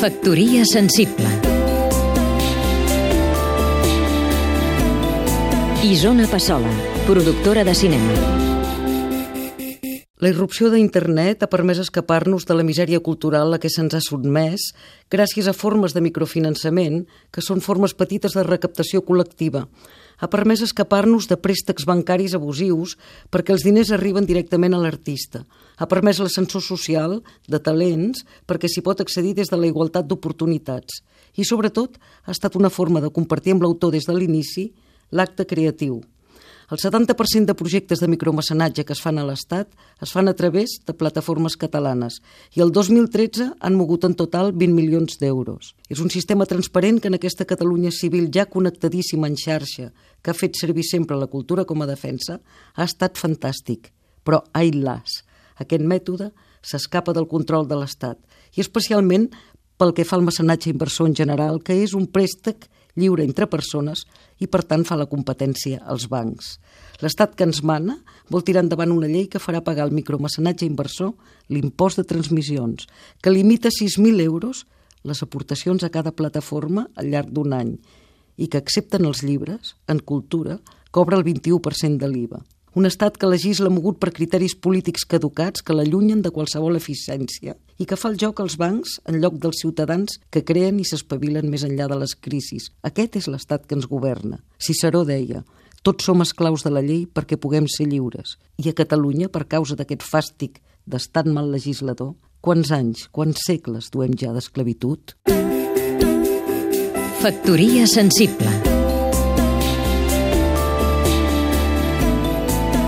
Factoria sensible Isona Passola, productora de cinema La irrupció d'internet ha permès escapar-nos de la misèria cultural a què se'ns ha sotmès gràcies a formes de microfinançament que són formes petites de recaptació col·lectiva. Ha permès escapar-nos de préstecs bancaris abusius perquè els diners arriben directament a l'artista ha permès l'ascensor social de talents perquè s'hi pot accedir des de la igualtat d'oportunitats i, sobretot, ha estat una forma de compartir amb l'autor des de l'inici l'acte creatiu. El 70% de projectes de micromecenatge que es fan a l'Estat es fan a través de plataformes catalanes i el 2013 han mogut en total 20 milions d'euros. És un sistema transparent que en aquesta Catalunya civil ja connectadíssima en xarxa, que ha fet servir sempre la cultura com a defensa, ha estat fantàstic. Però, ai las, aquest mètode s'escapa del control de l'Estat i especialment pel que fa al mecenatge inversor en general, que és un préstec lliure entre persones i, per tant, fa la competència als bancs. L'Estat que ens mana vol tirar endavant una llei que farà pagar al micromecenatge inversor l'impost de transmissions, que limita 6.000 euros les aportacions a cada plataforma al llarg d'un any i que accepten els llibres, en cultura, cobra el 21% de l'IVA. Un estat que legisla mogut per criteris polítics caducats que l'allunyen de qualsevol eficiència i que fa el joc als bancs en lloc dels ciutadans que creen i s'espavilen més enllà de les crisis. Aquest és l'estat que ens governa. Ciceró deia tots som esclaus de la llei perquè puguem ser lliures. I a Catalunya, per causa d'aquest fàstic d'estat mal legislador, quants anys, quants segles duem ja d'esclavitud? Factoria sensible